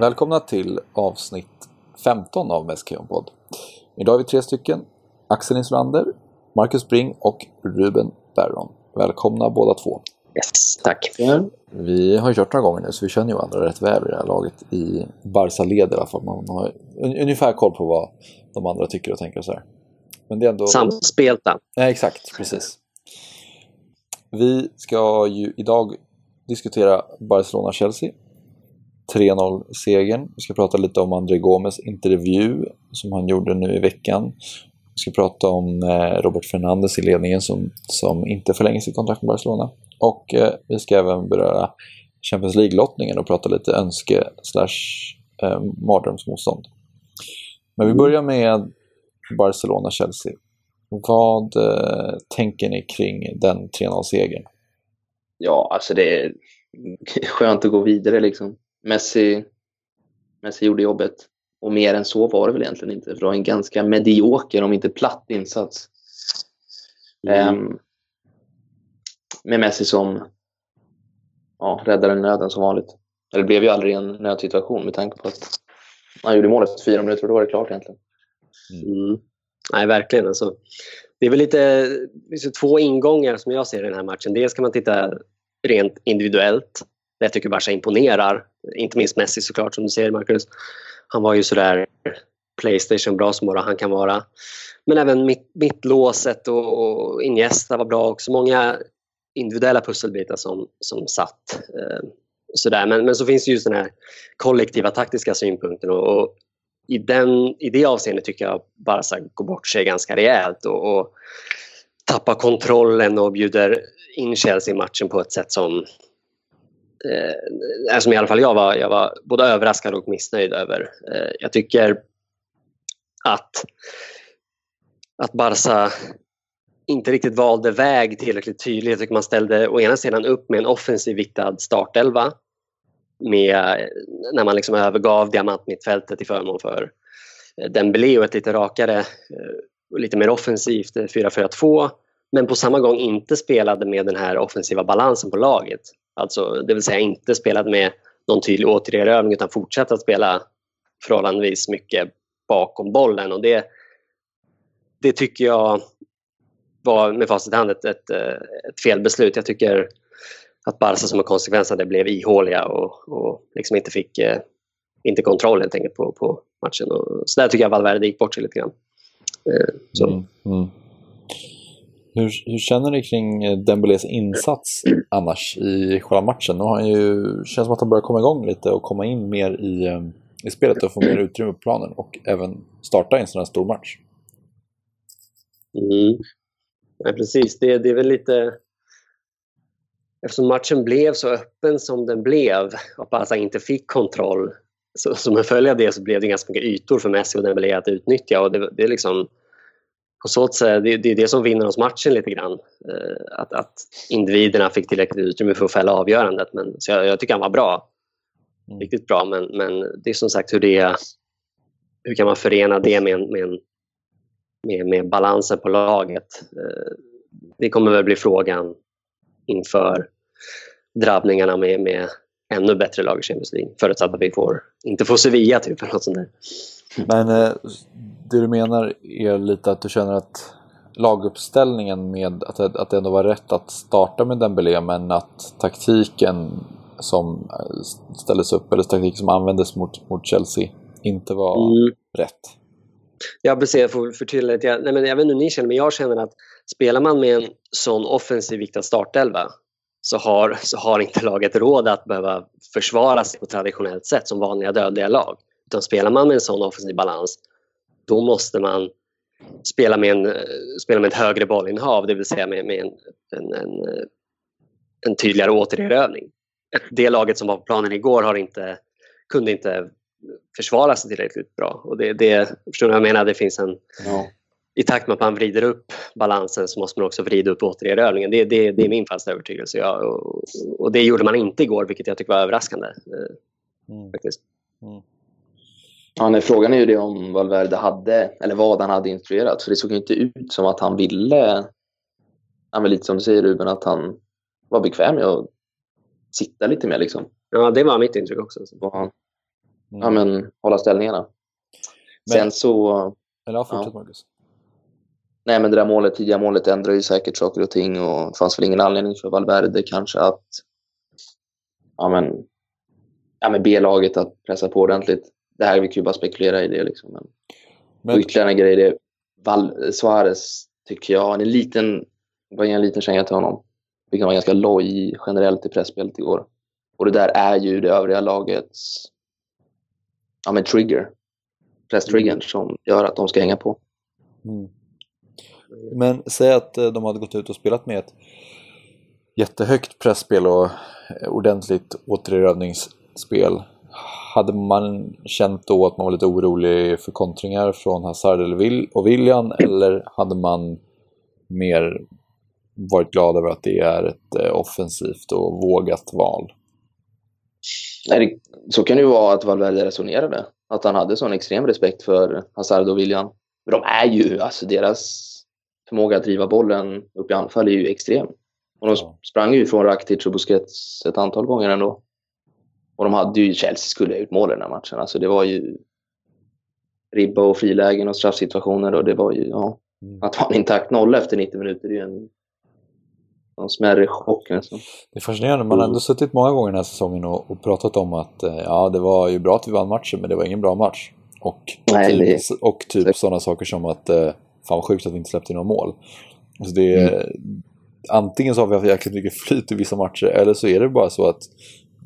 Välkomna till avsnitt 15 av Meskon-podd. Idag är vi tre stycken. Axel Insulander, Marcus Bring och Ruben Berron. Välkomna båda två. Yes, tack. Vi har kört några gånger nu så vi känner ju varandra rätt väl i det här laget. I Barca-led i alla fall. Man har ungefär koll på vad de andra tycker och tänker och så här. Men det är ändå... Samspelta. Nej, exakt, precis. Vi ska ju idag diskutera Barcelona-Chelsea 3-0-segern. Vi ska prata lite om André Gomes intervju som han gjorde nu i veckan. Vi ska prata om eh, Robert Fernandes i ledningen som, som inte förlänger sitt kontrakt med Barcelona. Och eh, vi ska även beröra Champions League-lottningen och prata lite önske slash eh, mardrömsmotstånd. Men vi börjar med Barcelona-Chelsea. Vad eh, tänker ni kring den 3-0-segern? Ja, alltså det är skönt att gå vidare liksom. Messi, Messi gjorde jobbet. Och mer än så var det väl egentligen inte. För det var en ganska medioker, om inte platt insats. Mm. Um, med Messi som ja, räddade nöden som vanligt. Eller det blev ju aldrig en nödsituation med tanke på att han gjorde målet efter fyra minuter och då var det klart egentligen. Mm. Nej, verkligen. Alltså, det är väl lite är två ingångar som jag ser i den här matchen. Dels kan man titta rent individuellt. Jag tycker Barca imponerar. Inte minst Messi såklart som du säger Marcus. Han var ju sådär Playstation bra som bara han kan vara. Men även mitt, mittlåset och, och Iniesta var bra också. Många individuella pusselbitar som, som satt. Eh, sådär. Men, men så finns det just den här kollektiva taktiska synpunkten och, och i, den, i det avseendet tycker jag Barca går bort sig ganska rejält och, och tappar kontrollen och bjuder in Chelsea i matchen på ett sätt som eh, alltså, som i alla fall jag var, jag var både överraskad och missnöjd över. Eh, jag tycker att, att Barca inte riktigt valde väg tillräckligt tydligt. Jag tycker man ställde å ena sidan upp med en offensiv viktad startelva med, när man liksom övergav diamantmittfältet till förmån för eh, Dembélé och ett lite rakare eh, och lite mer offensivt eh, 4-4-2 men på samma gång inte spelade med den här offensiva balansen på laget. Alltså, det vill säga inte spelade med någon tydlig återerövring utan fortsatte att spela förhållandevis mycket bakom bollen. Och det, det tycker jag var med facit i hand ett, ett, ett felbeslut. Jag tycker att Barca som en konsekvens av det blev ihåliga och, och liksom inte fick eh, inte kontroll helt enkelt på, på matchen. Och, så där tycker jag Valverde gick bort sig lite grann. Eh, mm, mm. Hur, hur, känner ni kring eh, Dembélés insats annars i själva matchen? Nu har han ju, känns som att han börjar komma igång lite och komma in mer i, eh, i spelet och få mer utrymme på planen och även starta i en sån här stor match. Mm. Ja, precis, det, det är väl lite eftersom matchen blev så öppen som den blev och Barca inte fick kontroll så, som en följd av det så blev det ganska mycket ytor för Messi och Dembélé att utnyttja och det, det är liksom på så sätt, det, det är det som vinner oss matchen lite grann. Eh, att, att individerna fick tillräckligt utrymme för att fälla avgörandet. Men, så jag, jag tycker han var bra. Mm. Riktigt bra. Men, men det är som sagt hur det hur kan man förena det med, med, med, med balansen på laget? Eh, det kommer väl bli frågan inför drabbningarna med, med ännu bättre lag i Champions League. Förutsatt att vi får, inte får Sevilla typ eller något sånt där. Men eh, det du menar är lite att du känner att laguppställningen med att, att det ändå var rätt att starta med Dembélé men att taktiken som eh, ställdes upp, eller taktiken som användes mot, mot Chelsea inte var mm. rätt. Ja precis, för, för tydligt. Jag, nej, men jag vet inte hur ni känner men jag känner att spelar man med en sån offensiv viktad startelva så har, så har inte laget råd att behöva försvara sig på traditionellt sätt som vanliga dödliga lag. Utan spelar man med en sån offensiv balans då måste man spela med, en, spela med ett högre bollinnehav, det vill säga med, med en, en, en, en tydligare återerövring. Det laget som var på planen igår har inte, kunde inte försvara sig tillräckligt bra. Och det, det, förstår ni vad jag menar? Det finns en, ja i takt med att man vrider upp balansen så måste man också vrida upp återerövringen. Det, det, det är min fasta övertygelse. Ja, och, och, det gjorde man inte igår, vilket jag tycker var överraskande. Eh, mm. Faktiskt. Mm. Ja, nej, frågan är ju det om Valverde hade, eller vad han hade instruerat. För det såg inte ut som att han ville, ja, lite som du säger Ruben, att han var bekväm med att sitta lite mer. Liksom. Ja, det var mitt intryck också. Han, ja, men, hålla ställningarna. Men- Sen så... Eller ja, fortsätt Ja. Marcus. Nej, men det där målet, tidiga målet ändrar ju säkert saker och ting och det fanns väl ingen anledning för Valverde kanske att ja, men, ja, men B-laget att pressa på ordentligt. Det här vi kan ju bara spekulera i det. Liksom. Men, Men, och ytterligare en grej, det är Val Suarez tycker jag, han är en liten, var en liten känga till honom. Vi kan vara ganska loj generellt i pressspelet igår. Och det där är ju det övriga lagets ja, men trigger. Presstriggern som gör att de ska hänga på. mm. Men säg att eh, de hade gått ut och spelat med ett jättehögt pressspel och ordentligt återerövringsspel. Hade man känt då att man var lite orolig för kontringar från Hazard eller Will- och William eller hade man mer varit glad över att det är ett eh, offensivt och vågat val? Nej, så kan det ju vara att Valverde resonerade. Att han hade sån extrem respekt för Hazard och William. Men de är ju, alltså deras förmåga att driva bollen upp i anfall är ju extrem. Och de sprang ju från Rakitic och Busquets ett antal gånger ändå. Och de hade ju, Chelsea skulle ha gjort mål i den här matchen. Alltså det var ju ribba och frilägen och straffsituationer och det var ju, ja. Mm. Att ha en intakt nolla efter 90 minuter är ju en, en smärre chock nästan. Det är fascinerande, man har ändå suttit många gånger den här säsongen och, och pratat om att eh, ja, det var ju bra att vi vann matchen, men det var ingen bra match. Och Nej, typ, det- och typ sådana saker som att eh, fan vad sjukt att vi inte släppte in några mål. Alltså det är, Antingen så har vi haft jäkligt mycket flyt i vissa matcher, eller så är det bara så att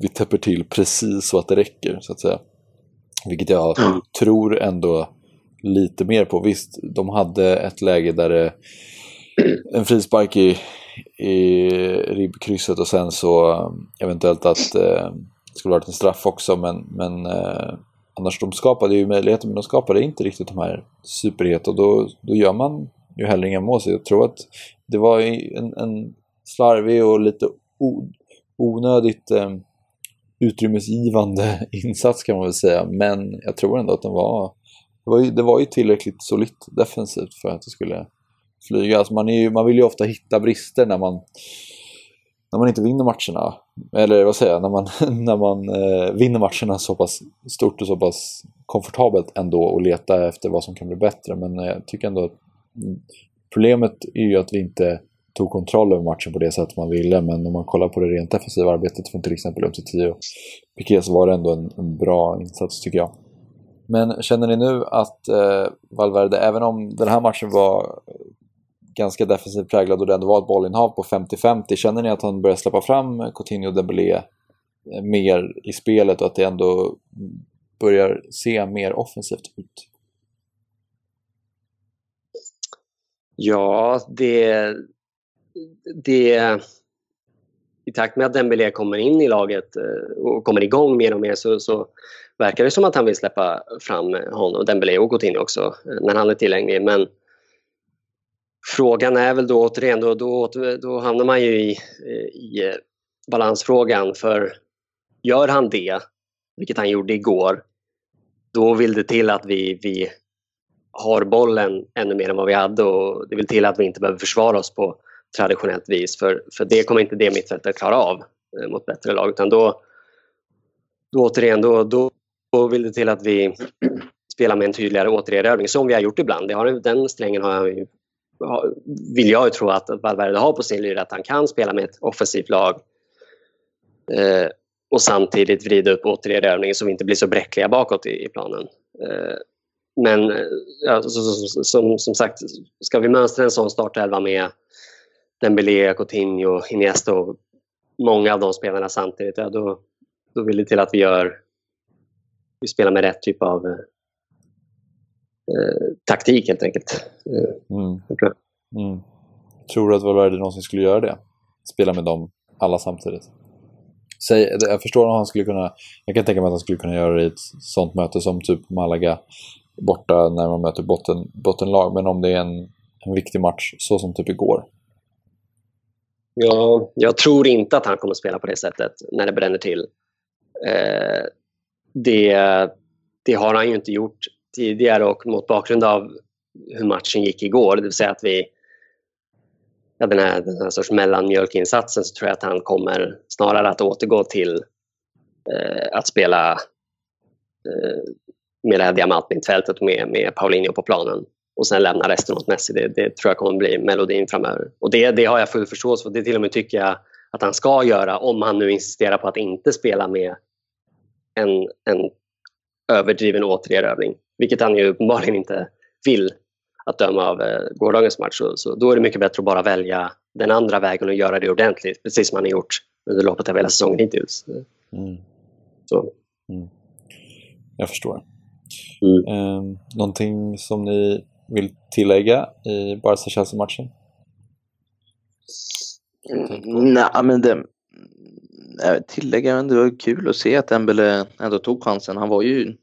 vi täpper till precis så att det räcker, så att säga. Vilket jag Mm. tror ändå lite mer på. Visst, de hade ett läge där det en frispark i, i ribbkrysset och sen så eventuellt att eh, det skulle varit en straff också men, men eh, annars de skapade ju möjligheter men de skapade inte riktigt de här superhet och då, då gör man ju heller inga mål så jag tror att det var en, en slarvig och lite onödigt eh, utrymmesgivande insats kan man väl säga men jag tror ändå att den var det var ju, det var ju tillräckligt solitt defensivt för att det skulle flyga. Alltså man, är ju, man vill ju ofta hitta brister när man, när man inte vinner matcherna. Eller vad säger jag, när man, när man eh, vinner matcherna så pass stort och så pass komfortabelt ändå och leta efter vad som kan bli bättre. Men eh, jag tycker ändå att problemet är ju att vi inte tog kontroll över matchen på det sätt man ville. Men om man kollar på det rent defensiva arbetet från till exempel upp till 10 Piqué så var det ändå en, en bra insats tycker jag. Men känner ni nu att eh, Valverde, även om den här matchen var ganska defensivt präglad och det ändå var ett bollinnehav på 50-50, känner ni att han börjar släppa fram Coutinho och Dembélé eh, mer i spelet och att det ändå börjar se mer offensivt ut? Ja, det, det... I takt med att Dembélé kommer in i laget eh, och kommer igång mer och mer så, så verkar det som att han vill släppa fram honom, Dembélé och Coutinho också, eh, när han är tillgänglig. Men frågan är väl då återigen, då, då, då hamnar man ju i, eh, i balansfrågan. För gör han det, vilket han gjorde igår, då vill det till att vi, vi har bollen ännu mer än vad vi hade och det vill till att vi inte behöver försvara oss på traditionellt vis för, för det kommer inte det mittfältet klara av eh, mot bättre lag utan då, då återigen då, då, då vill det till att vi spelar med en tydligare återerövring som vi har gjort ibland. Det har, den strängen har jag vill jag ju tro att Valverde har på sin lyra att han kan spela med ett offensivt lag eh, och samtidigt vrida upp återerövringen så vi inte blir så bräckliga bakåt i, i planen. Eh, men eh, ja, så, så, som, som sagt, ska vi mönstra en sån startelva med Dembélé, Coutinho, Iniesta och många av de spelarna samtidigt, ja, då, då vill det till att vi gör vi spelar med rätt typ av eh, taktik helt enkelt. Mm. tror. Mm. Tror du att Valverde någonsin skulle göra det? Spela med dem alla samtidigt? Säg, jag förstår om han skulle kunna, jag kan tänka mig att han skulle kunna göra det i ett sånt möte som typ Malaga borta när man möter botten, bottenlag, men om det är en, en viktig match så som typ igår. Ja, jag tror inte att han kommer spela på det sättet när det bränner till. Eh, det, det har han ju inte gjort tidigare och mot bakgrund av hur matchen gick igår, det vill säga att vi ja, den, här, den här sorts mellanmjölkinsatsen så tror jag att han kommer snarare att återgå till eh, att spela eh, med det här diamantmittfältet med, med Paulinho på planen och sen lämna resten åt Messi. Det, det tror jag kommer bli melodin framöver. Och det, det har jag full förståelse för. Det till och med tycker jag att han ska göra om han nu insisterar på att inte spela med en, en överdriven återerövring. Vilket han ju uppenbarligen inte vill att döma av eh, gårdagens match. Så, så, då är det mycket bättre att bara välja den andra vägen och göra det ordentligt. Precis som han har gjort under loppet av hela säsongen hittills. Mm. Så. Mm. Jag förstår. Mm. Eh, någonting som ni vill tillägga i Barca-Chelsea-matchen? Mm, nej, men det, tillägga, men det var kul att se att Dembele ändå tog chansen. Han var ju...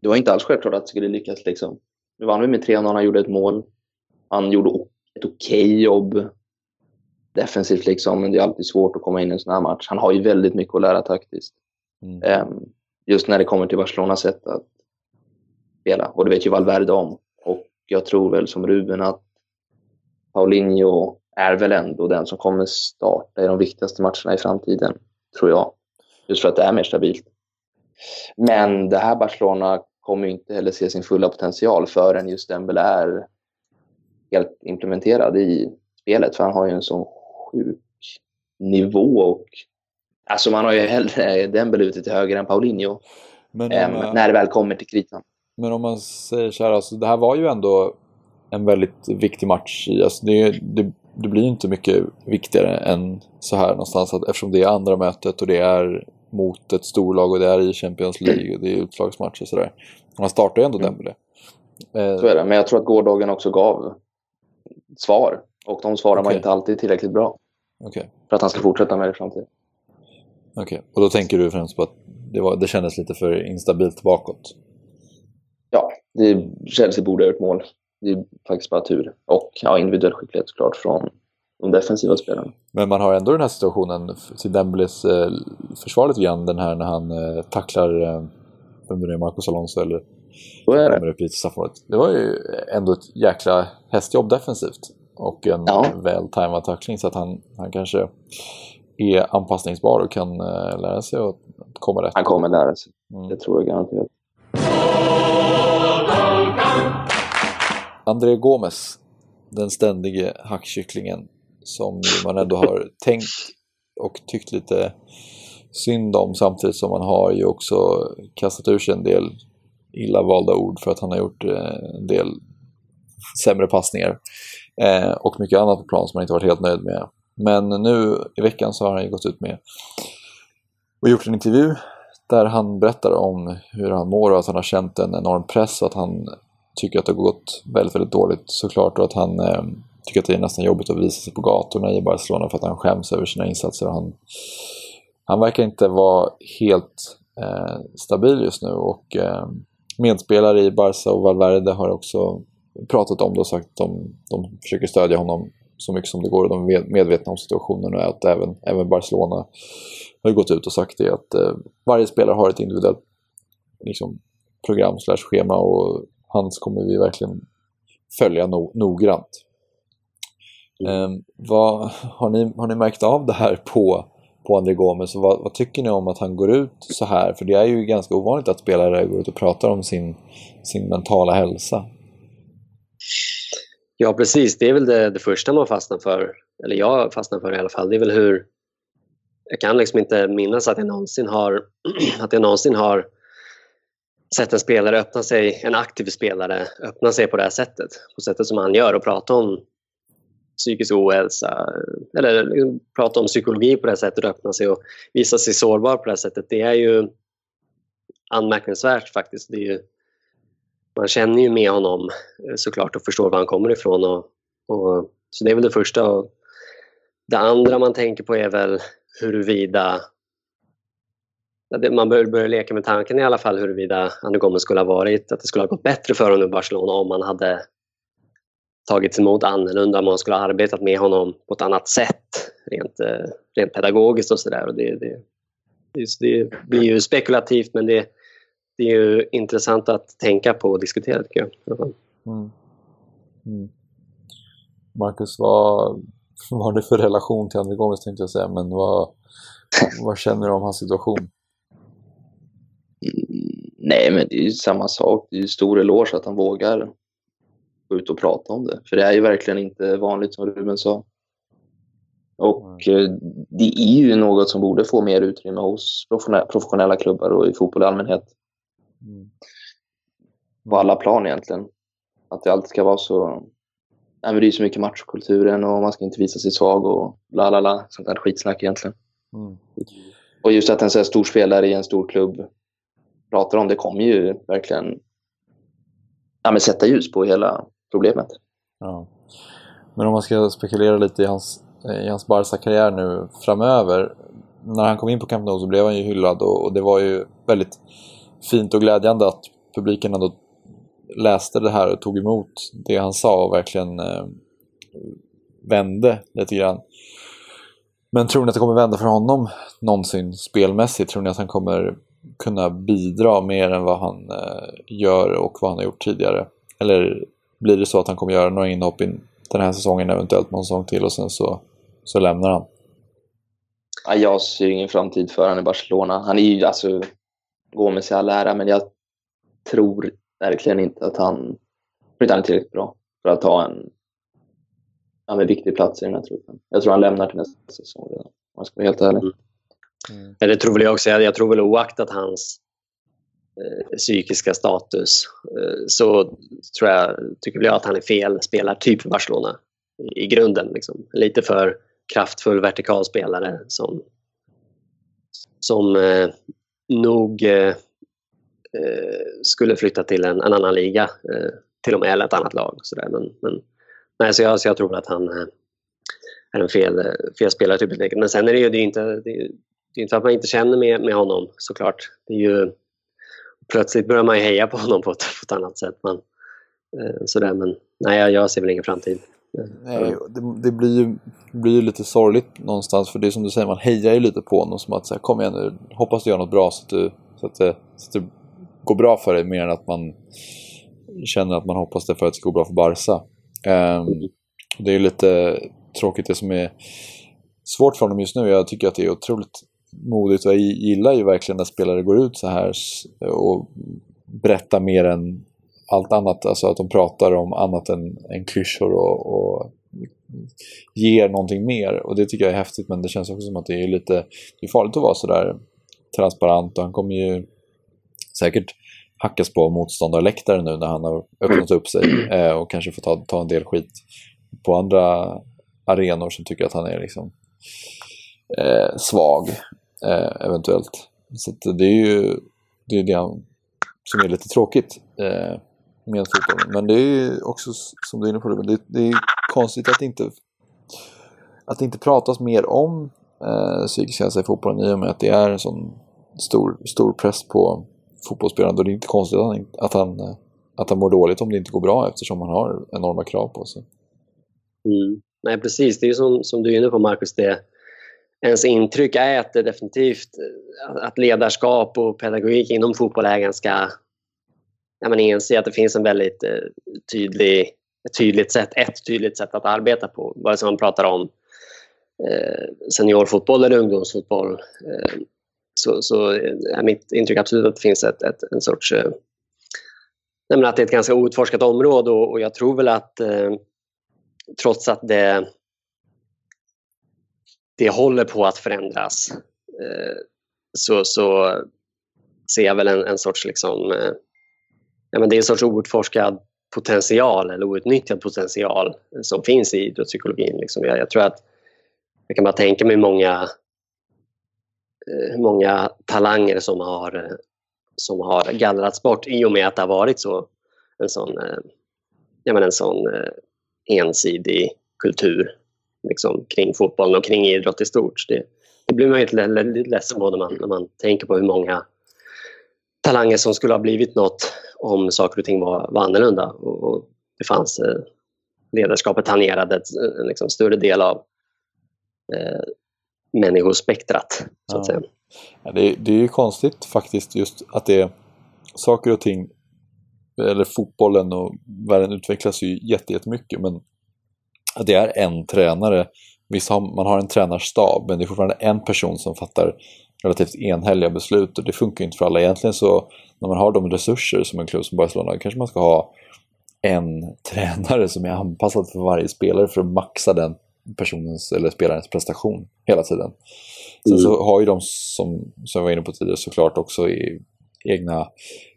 Det var inte alls självklart att det skulle lyckas. Liksom. Nu vann vi med 3-0, han gjorde ett mål. Han gjorde ett okej okay jobb defensivt, liksom, men det är alltid svårt att komma in i en sån här match. Han har ju väldigt mycket att lära taktiskt. Mm. Um, just när det kommer till Barcelonas sätt att spela. Och det vet ju Valverde om. Jag tror väl som Ruben att Paulinho är väl ändå den som kommer starta i de viktigaste matcherna i framtiden, tror jag. Just för att det är mer stabilt. Men det här Barcelona kommer inte heller se sin fulla potential förrän just Dembele är helt implementerad i spelet, för han har ju en sån sjuk nivå och alltså man har ju hellre Dembele ute till höger än Paulinho. Men äm, man, när det väl kommer till kritan. Men om man säger så här, alltså, det här var ju ändå en väldigt viktig match. Alltså, det, det, det blir inte mycket viktigare än så här någonstans att, eftersom det är andra mötet och det är mot ett storlag och det är i Champions League och det är utslagsmatcher och sådär. Man startar ju ändå mm. Dembele. Så är det, men jag tror att gårdagen också gav svar. Och de svarar okay. man inte alltid tillräckligt bra. Okay. För att han ska fortsätta med det i framtiden. Okej, okay. och då tänker du främst på att det, var, det kändes lite för instabilt bakåt? Ja, det, Chelsea borde ha gjort mål. Det är faktiskt bara tur. Och ja, individuell skicklighet såklart från de defensiva spelarna. Men man har ändå den här situationen till Dembeles eh, försvar lite grann, den här när han eh, tacklar, eh, vem det är, Marcos Alonso eller så är det. Det var ju ändå ett jäkla hästjobb defensivt och en ja. väl tajmad tackling så att han, han kanske är anpassningsbar och kan uh, lära sig att komma rätt. Han kommer lära sig. Mm. Det tror jag garanterat. André Gomes, den ständige hackkycklingen som man ändå har tänkt och tyckt lite synd om samtidigt som man har ju också kastat ur sig en del illa valda ord för att han har gjort eh, en del sämre passningar eh, och mycket annat på plan som han inte varit helt nöjd med. Men nu i veckan så har han ju gått ut med och gjort en intervju där han berättar om hur han mår och att han har känt en enorm press och att han tycker att det har gått väldigt, väldigt dåligt såklart och att han eh, tycker att det är nästan jobbigt att visa sig på gatorna i Barcelona för att han skäms över sina insatser. Han, han verkar inte vara helt eh, stabil just nu och eh, medspelare i Barca och Valverde har också pratat om det och sagt att de, de försöker stödja honom så mycket som det går och de är medvetna om situationen och att även, även Barcelona har gått ut och sagt det att eh, varje spelare har ett individuellt liksom, program slash schema och hans kommer vi verkligen följa no noggrant. Eh, vad, har, ni, har ni märkt av det här på, på André Gomes vad, vad, tycker ni om att han går ut så här? För det är ju ganska ovanligt att spelare går ut och pratar om sin, sin mentala hälsa. Ja, precis. Det är väl det, det, första man fastnar för, eller jag fastnar för i alla fall. Det är väl hur... Jag kan liksom inte minnas att jag någonsin har, att jag någonsin har sett en spelare öppna sig, en aktiv spelare öppna sig på det här sättet. På sättet som han gör och prata om psykisk ohälsa eller liksom prata om psykologi på det här sättet och öppna sig och visa sig sårbar på det här sättet. Det är ju anmärkningsvärt faktiskt. Det är ju man känner ju med honom eh, såklart och förstår var han kommer ifrån. Och, och, så det är väl det första. Och det andra man tänker på är väl huruvida man bör börja leka med tanken i alla fall huruvida Andy Gomez skulle ha varit, att det skulle ha gått bättre för honom i Barcelona om man hade tagits emot annorlunda, om man skulle ha arbetat med honom på ett annat sätt rent, eh, rent pedagogiskt och sådär. Det, det, det, blir ju spekulativt men det, det är ju intressant att tänka på och diskutera tycker jag. Mm. Mm. Marcus, vad, vad har du för relation till Andy Gomez tänkte jag säga, men vad, vad känner du om hans situation? Nej, men det är ju samma sak. Det är ju stor eloge att han vågar gå ut och prata om det. För det är ju verkligen inte vanligt som Ruben sa. Och mm. det är ju något som borde få mer utrymme hos professionella klubbar och i fotboll i allmänhet. Mm. På alla plan egentligen. Att det alltid ska vara så... Nej, men det är så mycket matchkulturen och man ska inte visa sig svag och la la la. Sånt där skitsnack egentligen. Mm. Och just att en så här stor spelare i en stor klubb pratar om det kommer ju verkligen ja, men sätta ljus på hela problemet. Ja. Men om man ska spekulera lite i hans, i hans Barca-karriär nu framöver. När han kom in på Camp Nou så blev han ju hyllad och, och, det var ju väldigt fint och glädjande att publiken ändå läste det här och tog emot det han sa och verkligen eh, vände lite grann. Men tror ni att det kommer vända för honom någonsin spelmässigt? Tror ni att han kommer kunna bidra mer än vad han eh, gör och vad han har gjort tidigare? Eller blir det så att han kommer göra några inhopp in den här säsongen, eventuellt någon säsong till och sen så, så lämnar han? Ja, jag ser ingen framtid för honom i Barcelona. Han är ju, alltså, Gomes i all ära, men jag tror verkligen inte att han, inte han är tillräckligt bra för att ta en ja, viktig plats i den här truppen. Jag tror han lämnar till nästa säsong redan, om jag ska vara helt ärlig. Mm. Mm. Det tror väl jag också. Jag tror väl oaktat hans eh, psykiska status eh, så tror jag, tycker jag att han är fel spelartyp för Barcelona i, i grunden. Liksom. Lite för kraftfull vertikal spelare som, som eh, nog eh, eh, skulle flytta till en, en annan liga, eh, till och med eller ett annat lag. Så där. Men, men, nej, så, jag, så jag tror att han eh, är en fel, eh, fel spelartyp. Men sen är det ju det är inte, det det är inte att man inte känner med, med honom såklart. Det är ju, plötsligt börjar man ju heja på honom på ett, på ett annat sätt. Men, eh, sådär, men nej, jag ser väl ingen framtid. Nej, det, det, blir ju blir ju lite sorgligt någonstans för det är som du säger, man hejar ju lite på honom som att säga, kom igen nu, hoppas du gör något bra så att, du, så, att det, så att det går bra för dig mer än att man känner att man hoppas det för att det ska gå bra för Barca. Um, det är ju lite tråkigt det som är svårt för honom just nu. Jag tycker att det är otroligt modigt. Och jag gillar ju verkligen när spelare går ut så här och berättar mer än allt annat, alltså att de pratar om annat än, än klyschor och, och ger någonting mer. Och det tycker jag är häftigt men det känns också som att det är lite det är farligt att vara sådär transparent. Och han kommer ju säkert hackas på motståndarläktaren nu när han har öppnat upp sig eh, och kanske får ta, ta en del skit på andra arenor som tycker att han är liksom eh, svag eh, eventuellt. Så det är ju det, är det som är lite tråkigt eh, med fotbollen. Men det är också, som du är inne på, det, det är konstigt att det inte, att det inte pratas mer om eh, psykisk hälsa i fotbollen i och med att det är en sån stor, stor press på fotbollsspelaren. det är inte konstigt att han, att, han, eh, att han mår dåligt om det inte går bra eftersom han har enorma krav på sig. Mm. Nej, precis. Det är ju som, som du är inne på, Marcus. Det, ens intryck är att det definitivt att ledarskap och pedagogik inom fotboll är ganska När man inser att det finns en väldigt eh, tydlig, ett tydligt sätt, ett tydligt sätt att arbeta på. Vare sig man pratar om eh, seniorfotboll eller ungdomsfotboll eh, så, så är mitt intryck absolut att det finns ett, ett en sorts eh, att det är ett ganska outforskat område och, och jag tror väl att eh, trots att det det håller på att förändras eh, så, så ser jag väl en, en sorts liksom, eh, ja, men det är en sorts outforskad potential eller outnyttjad potential som finns i idrottspsykologin. Liksom. Jag, jag tror att jag kan bara tänka mig många, eh, många talanger som har, eh, som har gallrats bort i och med att det har varit så, en sån, eh, ja, men en sån eh, ensidig kultur liksom, kring fotbollen och kring idrott i stort. Det, det blir man ju lite ledsen på när man, när man tänker på hur många talanger som skulle ha blivit något om saker och ting var, var annorlunda. Och, och det fanns eh, ledarskapet tangerade en liksom, större del av eh, människospektrat. Så att ja. säga. Ja, det, det, är ju konstigt faktiskt just att det är saker och ting, eller fotbollen och världen utvecklas ju jättemycket men att det är en tränare. Visst har man har en tränarstab men det är fortfarande en person som fattar relativt enhälliga beslut och det funkar inte för alla. Egentligen så när man har de resurser som en klubb som Barcelona, kanske man ska ha en tränare som är anpassad för varje spelare för att maxa den personens eller spelarens prestation hela tiden. Sen mm. så har ju de, som, som jag var inne på tidigare, såklart också i egna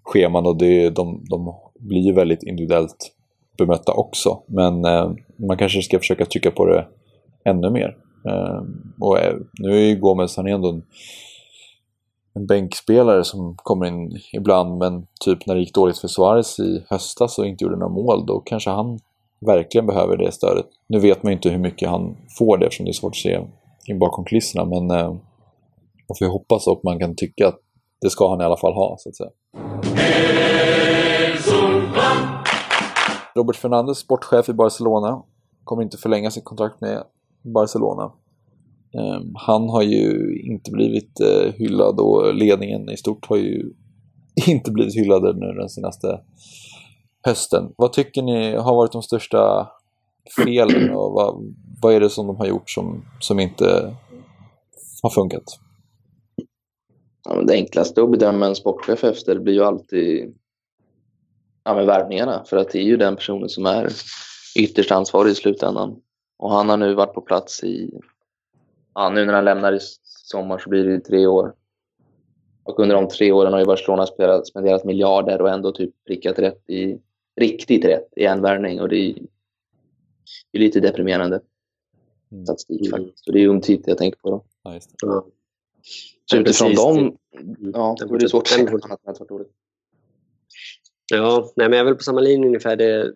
scheman och det, de, de blir ju väldigt individuellt bemötta också. Men eh, man kanske ska försöka trycka på det ännu mer. Ehm, eh, och nu är ju Gomes, han är ändå en, en bänkspelare som kommer in ibland, men typ när det gick dåligt för Suarez i höstas och inte gjorde några mål, då kanske han verkligen behöver det stödet. Nu vet man ju inte hur mycket han får det eftersom det är svårt att se in bakom kulisserna, men eh, man får ju hoppas och man kan tycka att det ska han i alla fall ha, så att säga. Robert Fernandes, sportchef i Barcelona, kommer inte förlänga sitt kontrakt med Barcelona. Ehm, han har ju inte blivit eh, hyllad och ledningen i stort har ju inte blivit hyllade nu den senaste hösten. Vad tycker ni har varit de största felen och vad, vad är det som de har gjort som, som inte har funkat? Ja, det enklaste att bedöma en sportchef efter blir ju alltid ja, värvningarna. För att det är ju den personen som är ytterst ansvarig i slutändan. Och han har nu varit på plats i... Ja, nu när han lämnar i sommar så blir det tre år. Och under de tre åren har ju Barcelona spelat, spenderat miljarder och ändå typ prickat rätt i... Riktigt rätt i en värvning. Och det är, det är lite deprimerande mm. statistik mm. faktiskt. Och det är Umtiti jag tänker på då. Ja, just det. Ja. Så utifrån dem... Ja, då är det svårt att säga något annat än att det varit Ja, nej, men jag är väl på samma linje ungefär. Det,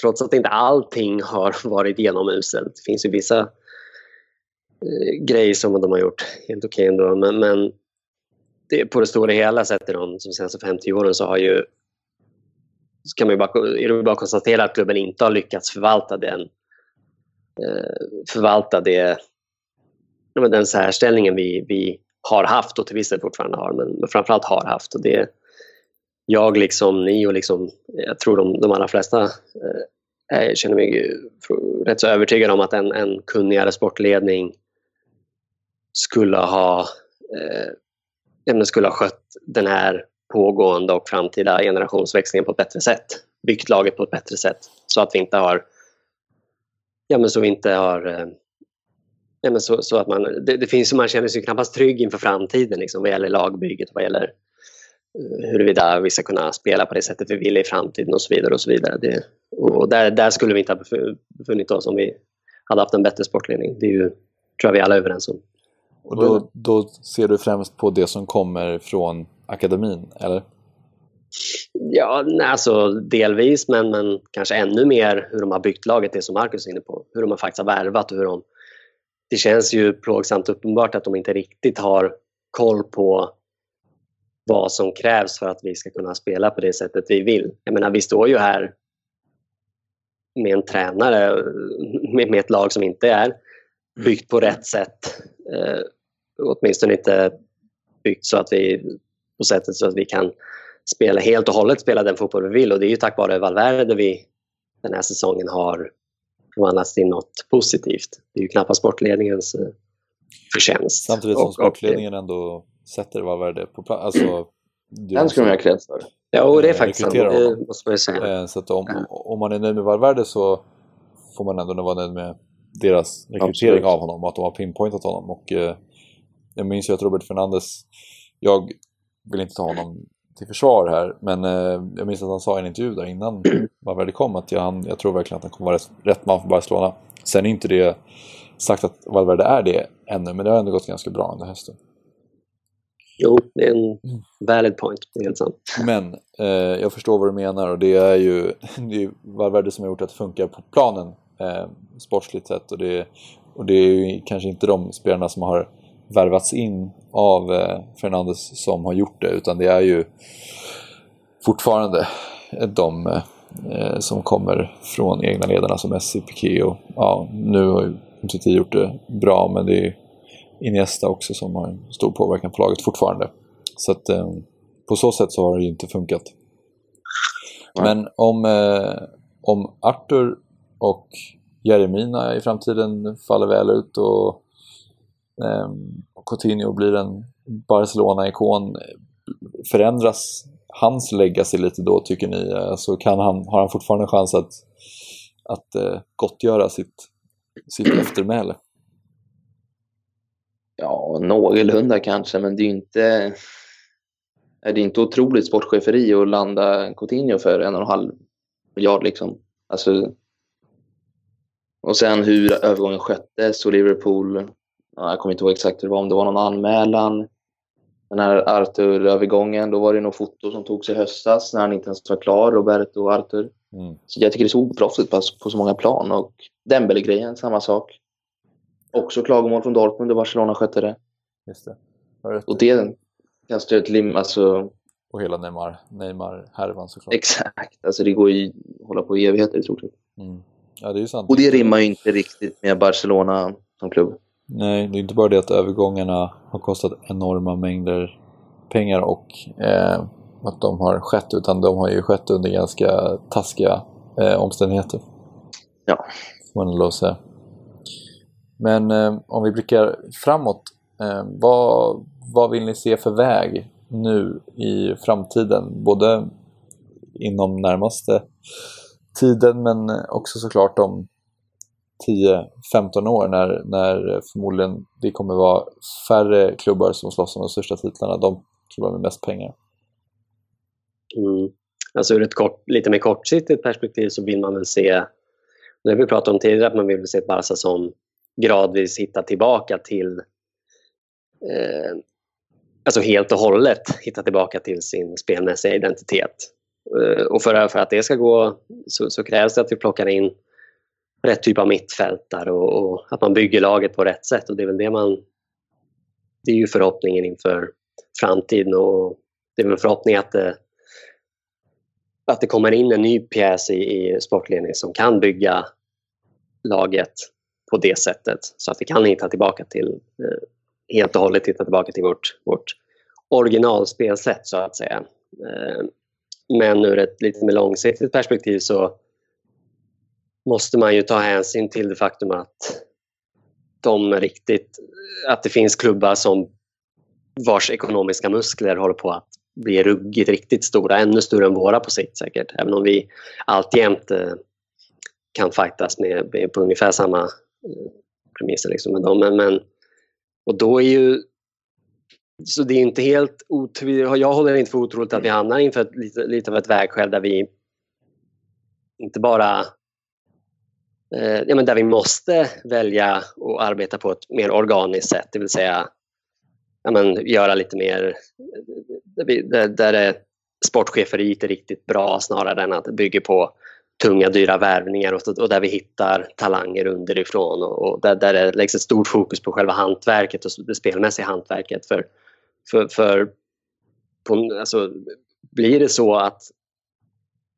trots att inte allting har varit genomuselt. Det finns ju vissa eh, grejer som de har gjort helt okej okay ändå. Men, men det, på det stora hela sett i de senaste 50 åren så har ju så kan man ju bara, är det bara konstatera att klubben inte har lyckats förvalta den eh, förvalta det, den särställningen vi, vi har haft och till viss del fortfarande har, men framförallt har haft. Och det, jag liksom ni och liksom, jag tror de, de allra flesta eh, jag känner mig rätt så övertygad om att en, en kunnigare sportledning skulle ha, eh, skulle ha skött den här pågående och framtida generationsväxlingen på ett bättre sätt. Byggt laget på ett bättre sätt så att vi inte har ja, men så vi inte har eh, ja, men så, så att man, det, det, finns, man känner sig knappast trygg inför framtiden liksom, vad gäller lagbygget, vad gäller huruvida vi ska kunna spela på det sättet vi vill i framtiden och så vidare. Och så vidare. Det, och där, där skulle vi inte ha befunnit oss om vi hade haft en bättre sportledning. Det är ju, tror jag vi alla är överens om. Och då, då ser du främst på det som kommer från akademin, eller? Ja, alltså delvis, men, men kanske ännu mer hur de har byggt laget, det som Marcus är inne på. Hur de faktiskt har värvat och hur de... Det känns ju plågsamt uppenbart att de inte riktigt har koll på vad som krävs för att vi ska kunna spela på det sättet vi vill. Jag menar, vi står ju här med en tränare, med, ett lag som inte är byggt på rätt sätt. Eh, åtminstone inte byggt så att vi på sättet så att vi kan spela helt och hållet spela den fotboll vi vill och det är ju tack vare Valverde vi den här säsongen har förvandlats till något positivt. Det är ju knappast sportledningens eh, förtjänst. Samtidigt som sportledningen ändå sätter Valverde på plats. Alltså, Den ska de ha cred för. Ja, det är faktiskt sant. Det måste man säga. Eh, så att om, om man är nöjd med Valverde så får man ändå vara nöjd med deras rekrytering Absolut. av honom och att de har pinpointat honom. Och, eh, jag minns ju att Robert Fernandes, jag vill inte ta honom till försvar här, men eh, jag minns att han sa i en intervju där innan Valverde kom att jag, han, jag tror verkligen att han kommer vara rätt, rätt man för Barcelona. Sen är inte det sagt att Valverde är det ännu, men det har ändå gått ganska bra under hösten. Jo, det är en mm. valid point. Det är helt sant. Men eh, jag förstår vad du menar och det är ju det är Valverde som har gjort att det funkar på planen eh, sportsligt sett. Och det, och det är ju kanske inte de spelarna som har värvats in av eh, Fernandes som har gjort det utan det är ju fortfarande de eh, som kommer från egna ledarna som Messi, Piqué och ja, nu har ju Umtiti gjort det bra men det är Iniesta också som har en stor påverkan på laget fortfarande. Så att eh, på så sätt så har det ju inte funkat. Men om, eh, om Arthur och Jeremina i framtiden faller väl ut och eh, Coutinho blir en Barcelona-ikon, förändras hans legacy lite då tycker ni? Alltså kan han, har han fortfarande en chans att, att uh, gottgöra sitt, sitt eftermäle? Ja, någorlunda kanske, men det är ju inte, är det inte otroligt sportcheferi att landa Coutinho för en och en halv miljard liksom. Alltså, och sen hur övergången sköttes och Liverpool, ja, jag kommer inte ihåg exakt hur det var, om det var någon anmälan. Den här Arthur-övergången, då var det nog foto som togs i höstas när han inte ens var klar, Roberto och Arthur. Mm. Så jag tycker det såg proffsigt på, på så många plan. Och Dembele-grejen, samma sak. Också klagomål från Dortmund och Barcelona skötte det. Just det. Och det kastar ett lim, alltså... Och hela Neymar, Neymar-härvan såklart. Exakt, alltså det går ju att hålla på i evigheter i stort sett. Mm. Ja, det är ju sant. Och det rimmar ju inte riktigt med Barcelona som klubb. Nej, det är inte bara det att övergångarna har kostat enorma mängder pengar och eh, att de har skett, utan de har ju skett under ganska taskiga eh, omständigheter. Ja. Får man lov säga. Men eh, om vi blickar framåt, eh, vad, vad vill ni se för väg nu i framtiden? Både inom närmaste tiden men också såklart om 10-15 år när, när förmodligen det kommer vara färre klubbar som slåss om de största titlarna, de klubbar med mest pengar. Mm. Alltså ur ett kort, lite mer kortsiktigt perspektiv så vill man väl se, det har vi pratat om tidigare, att man vill se ett Barca som gradvis hitta tillbaka till eh, alltså helt och hållet hitta tillbaka till sin spelmässiga identitet. Eh, och för, för, att det ska gå så, så, krävs det att vi plockar in rätt typ av mittfältare och, och, att man bygger laget på rätt sätt och det är väl det man det är ju förhoppningen inför framtiden och det är väl förhoppning att det, att det kommer in en ny pjäs i, i sportledningen som kan bygga laget på det sättet så att vi kan hitta tillbaka till eh, helt och hållet hitta tillbaka till vårt, vårt originalspelsätt så att säga. Eh, men ur ett lite mer långsiktigt perspektiv så måste man ju ta hänsyn till det faktum att de riktigt, att det finns klubbar som vars ekonomiska muskler håller på att bli ruggigt riktigt stora, ännu större än våra på sikt säkert. Även om vi alltjämt eh, kan fightas med, med på ungefär samma Eh, premisser liksom med dem. Men, men, och då är ju så det är inte helt otroligt, jag håller inte för otroligt att vi hamnar inför ett, lite, lite av ett vägskäl där vi inte bara eh, ja, men där vi måste välja att arbeta på ett mer organiskt sätt, det vill säga ja, men, göra lite mer eh, där, vi, där, där sportcheferiet är riktigt bra snarare än att det bygger på tunga dyra värvningar och, och där vi hittar talanger underifrån och, och där, där det läggs ett stort fokus på själva hantverket och det spelmässiga hantverket. För, för, för på, alltså, blir det så att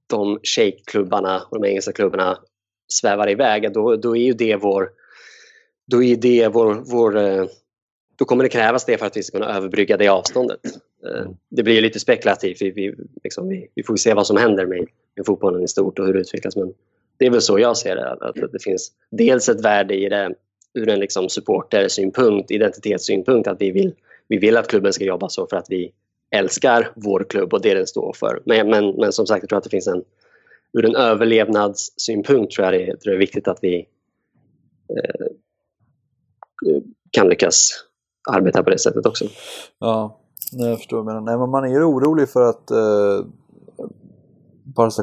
de shake-klubbarna och de engelska klubbarna svävar iväg, då, då är ju det vår då är det vår, vår eh, då kommer det krävas det för att vi ska kunna överbrygga det avståndet. Eh, det blir lite spekulativt. Vi, vi, liksom, vi, vi får se vad som händer med, hur fotbollen i stort och hur det utvecklas. Men det är väl så jag ser det. Att det finns dels ett värde i det ur en liksom supportersynpunkt, identitetssynpunkt. Att vi vill, vi vill att klubben ska jobba så för att vi älskar vår klubb och det den står för. Men, men, men som sagt, jag tror att det finns en ur en överlevnadssynpunkt tror jag det, tror jag det är viktigt att vi eh, kan lyckas arbeta på det sättet också. Ja, jag förstår. Men, nej, men man är ju orolig för att eh, Barca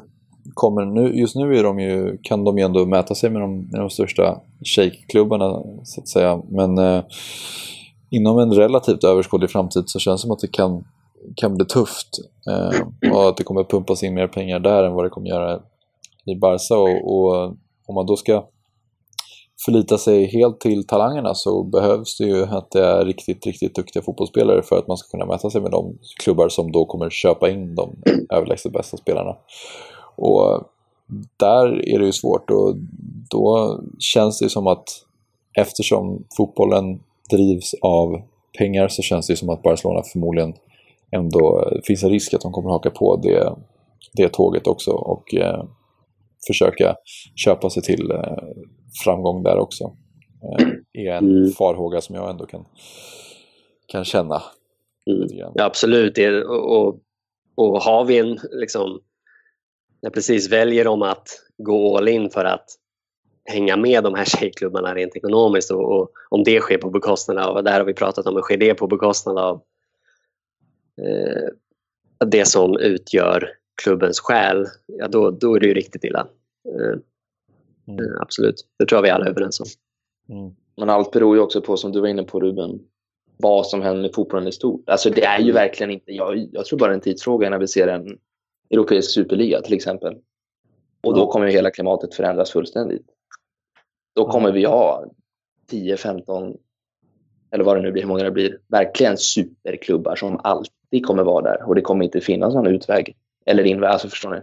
kommer nu, just nu är de ju, kan de ju ändå mäta sig med de, med de största shake-klubbarna så att säga. Men eh, inom en relativt överskådlig framtid så känns det som att det kan, kan bli tufft. Eh, och att det kommer pumpas in mer pengar där än vad det kommer göra i Barca. Och, och om man då ska förlita sig helt till talangerna så behövs det ju att det är riktigt, riktigt duktiga fotbollsspelare för att man ska kunna mäta sig med de klubbar som då kommer köpa in de överlägset bästa spelarna. Och där är det ju svårt och då känns det som att eftersom fotbollen drivs av pengar så känns det som att Barcelona förmodligen ändå finns en risk att de kommer haka på det, det tåget också och eh, försöka köpa sig till eh, framgång där också. Eh, är en mm. farhåga som jag ändå kan, kan känna. Mm. Ja, absolut. Det, och, och, har vi en, liksom, jag precis väljer de att gå all in för att hänga med de här tjejklubbarna rent ekonomiskt och, och, om det sker på bekostnad av, där har vi pratat om, men sker det på bekostnad av eh, det som utgör klubbens själ, ja då, då är det ju riktigt illa. Mm. Eh, absolut, det tror jag vi alla är överens om. Mm. Men allt beror ju också på, som du var inne på Ruben, vad som händer med fotbollen i stort. Alltså det är ju verkligen inte, jag, jag tror bara en tidsfråga när vi ser en europeisk superliga till exempel. Och då kommer ju hela klimatet förändras fullständigt. Då kommer vi ha 10, 15 eller vad det nu blir, hur många det blir, verkligen superklubbar som alltid kommer vara där och det kommer inte finnas någon utväg eller inväg, alltså förstår ni?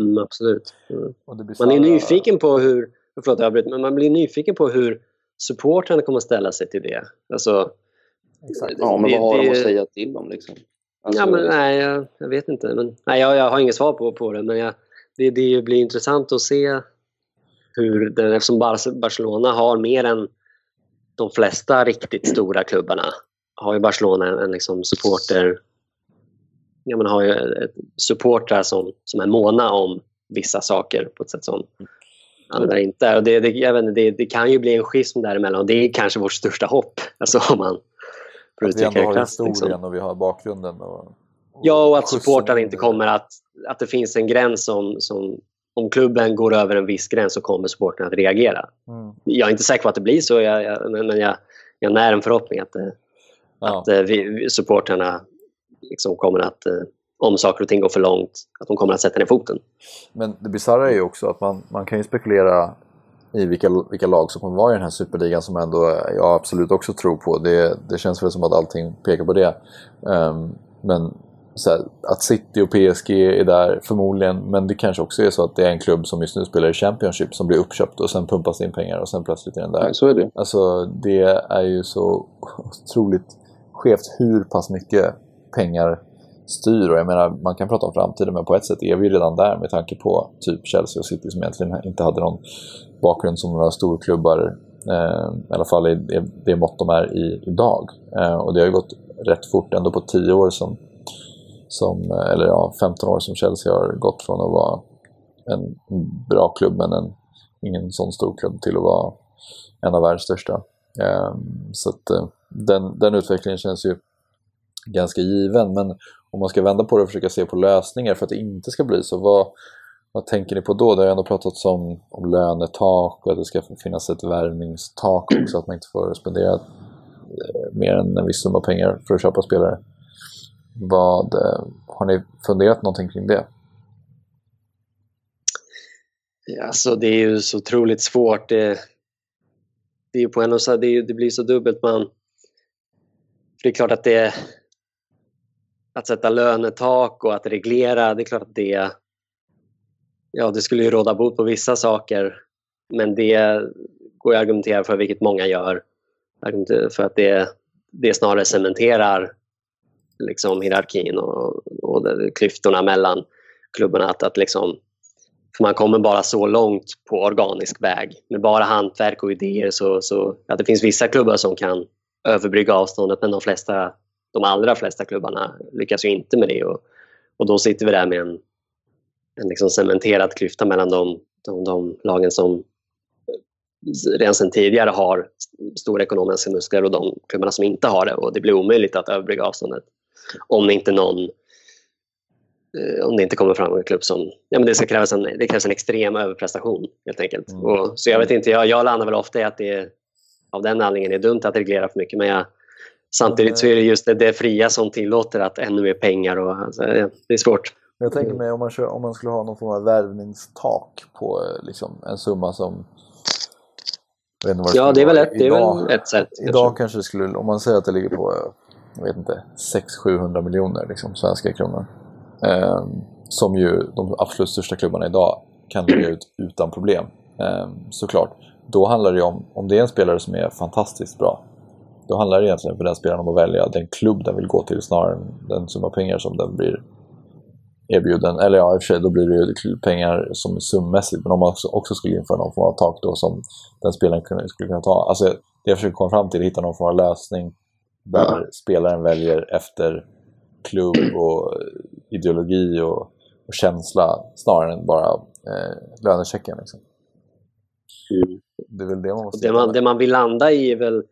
Mm, absolut. Mm. Man är nyfiken på hur, förlåt jag men man blir nyfiken på hur supportrarna kommer att ställa sig till det. Alltså, Exakt. Ja, men vad har det, de att säga till dem liksom? Alltså, ja, men, nej, jag, jag, vet inte. Men, nej, jag, jag har inget svar på, på det, men jag, det, det blir intressant att se hur den, eftersom Barcelona har mer än de flesta riktigt stora klubbarna har ju Barcelona en, en liksom supporter ja, man har ju supportrar som, som är måna om vissa saker på ett sätt som andra inte är. Och det, det, jag inte, det, det kan ju bli en schism däremellan och det är kanske vårt största hopp. Alltså om man för att vi ändå har klass, historien liksom. och vi har bakgrunden. Och, och ja, och att supportrarna inte kommer att... Att det finns en gräns som, som om klubben går över en viss gräns så kommer supporten att reagera. Mm. Jag är inte säker på att det blir så, jag, jag, men jag, jag när en förhoppning att, eh, ja. att eh, vi, supporterna liksom kommer att, eh, om saker och ting går för långt, att de kommer att sätta ner foten. Men det bisarra är ju också att man, man kan ju spekulera i vilka, vilka lag som kommer vara i den här superligan som ändå jag absolut också tror på. Det, det känns väl som att allting pekar på det. Um, men här, att City och PSG är där förmodligen, men det kanske också är så att det är en klubb som just nu spelar i Championship som blir uppköpt och sen pumpas in pengar och sen plötsligt är den där. Ja, så är det. Alltså det är ju så otroligt skevt hur pass mycket pengar styr och jag menar man kan prata om framtiden men på ett sätt är vi ju redan där med tanke på typ Chelsea och City som egentligen inte hade någon bakgrund som några storklubbar eh, i alla fall i det mått de är i idag. Eh, och det har ju gått rätt fort ändå på 10 år som som, eh, eller ja, 15 år som Chelsea har gått från att vara en bra klubb men en, ingen sån stor klubb till att vara en av världens största. Eh, så att, eh, den, den utvecklingen känns ju ganska given men om man ska vända på det och försöka se på lösningar för att det inte ska bli så, vad, vad tänker ni på då? Det har ju ändå pratats om, om lönetak och att det ska finnas ett värvningstak också, att man inte får spendera eh, mer än en viss summa pengar för att köpa spelare. Vad, eh, har ni funderat någonting kring det? Alltså det är ju så otroligt svårt. Det, det, är på en och så, det, det, blir så dubbelt. Man, för det är klart att det att sätta lönetak och att reglera, det är klart att det ja, det skulle ju råda bot på vissa saker men det går att argumentera för, vilket många gör, för att det, det snarare cementerar liksom, hierarkin och, och klyftorna mellan klubbarna. Att, att liksom, för man kommer bara så långt på organisk väg. Med bara hantverk och idéer så, så ja, det finns vissa klubbar som kan överbrygga avståndet men de, flesta, de allra flesta klubbarna lyckas ju inte med det. Och, och då sitter vi där med en, en liksom cementerad klyfta mellan de, de, de lagen som redan sedan tidigare har stora ekonomiska muskler och de klubbarna som inte har det och det blir omöjligt att överbrygga avståndet. Om inte någon eh, om det inte kommer fram en klubb som... Ja, men det, ska krävas en, det krävs en extrem överprestation helt enkelt. Mm. Och, så jag vet inte, jag, jag landar väl ofta i att det av den anledningen är dumt att reglera för mycket. Men jag, samtidigt så är det just det, det fria som tillåter att ännu mer pengar och alltså, det är svårt. Jag tänker mig om man, kör, om man skulle ha någon form av värvningstak på eh, liksom, en summa som ja, det är väl ett, det är väl ett sätt. Idag kanske. kanske det skulle, om man säger att det ligger på jag vet inte, 600-700 miljoner liksom, svenska kronor. Eh, som ju de absolut största klubbarna idag kan lägga ut utan problem. Eh, såklart. Då handlar det om, om det är en spelare som är fantastiskt bra, då handlar det egentligen för den spelaren om att välja den klubb den vill gå till snarare än den summa pengar som den blir erbjuden. Eller ja, i och för sig, då blir det ju pengar som summässigt, men om man också, också skulle införa någon form av tak då som den spelaren skulle kunna ta. Alltså, det jag försöker komma fram till är att hitta någon form av lösning där spelaren väljer efter klubb och ideologi och, och känsla snarare än bara eh, lönechecken. Liksom. Mm. Det är väl det man måste Det man, det man vill landa i är väl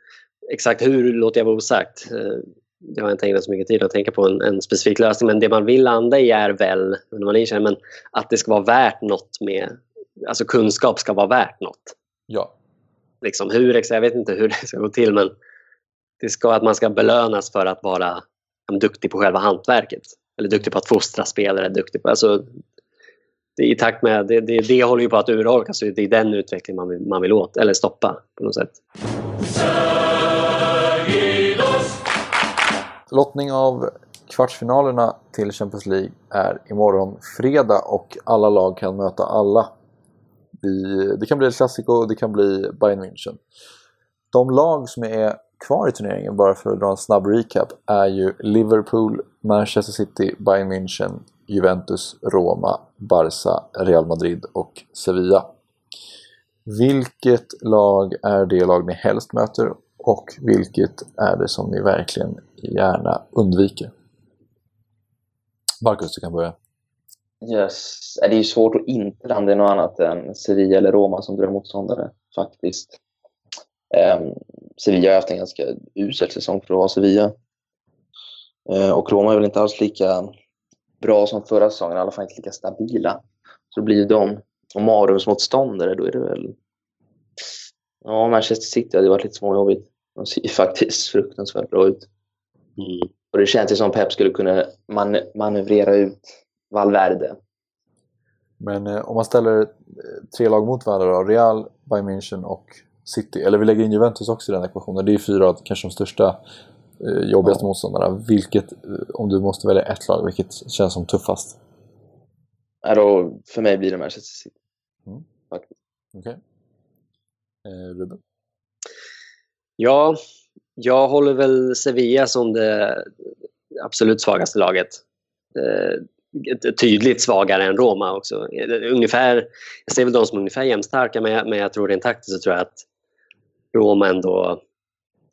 exakt hur låter jag vara osagt. Eh, Det har jag inte ägnat så mycket tid att tänka på en, en specifik lösning men det man vill landa i är väl när man är men att det ska vara värt något med alltså kunskap ska vara värt något. Ja, Liksom hur, jag vet inte hur det ska gå till men det ska att man ska belönas för att vara duktig på själva hantverket. Eller duktig på att fostra spelare. Duktig på, alltså, det, I takt med det, det, det håller ju på att urholkas. Det är den utvecklingen man vill, man vill åt, eller stoppa på något sätt. Lottning av kvartsfinalerna till Champions League är imorgon fredag och alla lag kan möta alla. Det kan bli El Clasico och det kan bli Bayern München. De lag som är kvar i turneringen, bara för att dra en snabb recap, är ju Liverpool, Manchester City, Bayern München, Juventus, Roma, Barca, Real Madrid och Sevilla. Vilket lag är det lag ni helst möter och vilket är det som ni verkligen gärna undviker? Marcus, du kan börja. Yes. Äh, det är ju svårt att inte landa i något annat än Sevilla eller Roma som drömmotståndare, faktiskt. Um, Sevilla har haft en ganska usel säsong för att vara Sevilla. Uh, och Roma är väl inte alls lika bra som förra säsongen, i alla fall inte lika stabila. Så blir de och Marumsmotståndare, då är det väl... Ja, Manchester City hade varit lite småjobbigt. De ser ju faktiskt fruktansvärt bra ut. Mm. Och det känns ju som Pep skulle kunna man manövrera ut Valverde. Men eh, om man ställer eh, tre lag mot varandra då, Real, Bayern München och City, eller vi lägger in Juventus också i den ekvationen, det är ju fyra av kanske de största eh, jobbigaste Ja. motståndarna. Vilket, eh, om du måste välja ett lag, vilket känns som tuffast? Ja, då, för mig blir det Manchester City. Okej. Eh, Ruben? Ja, jag håller väl Sevilla som det absolut svagaste laget. Eh, tydligt svagare än Roma också. Ungefär, jag ser väl de som ungefär jämnstarka men jag, men jag tror rent taktiskt så tror jag att Roma ändå...